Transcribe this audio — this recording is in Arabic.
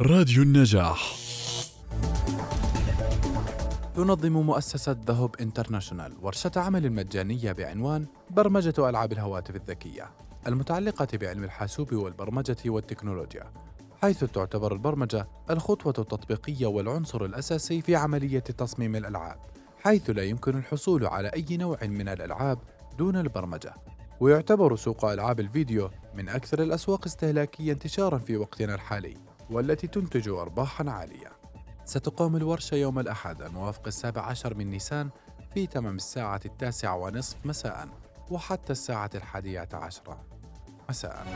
راديو النجاح. تنظم مؤسسة ذهب انترناشونال ورشة عمل مجانية بعنوان برمجة ألعاب الهواتف الذكية المتعلقة بعلم الحاسوب والبرمجة والتكنولوجيا حيث تعتبر البرمجة الخطوة التطبيقية والعنصر الأساسي في عملية تصميم الألعاب حيث لا يمكن الحصول على أي نوع من الألعاب دون البرمجة. ويعتبر سوق ألعاب الفيديو من أكثر الأسواق استهلاكية انتشارا في وقتنا الحالي. والتي تنتج أرباحا عالية. ستقام الورشة يوم الأحد الموافق السابع عشر من نيسان في تمام الساعة التاسعة ونصف مساء وحتى الساعة الحادية عشرة مساء.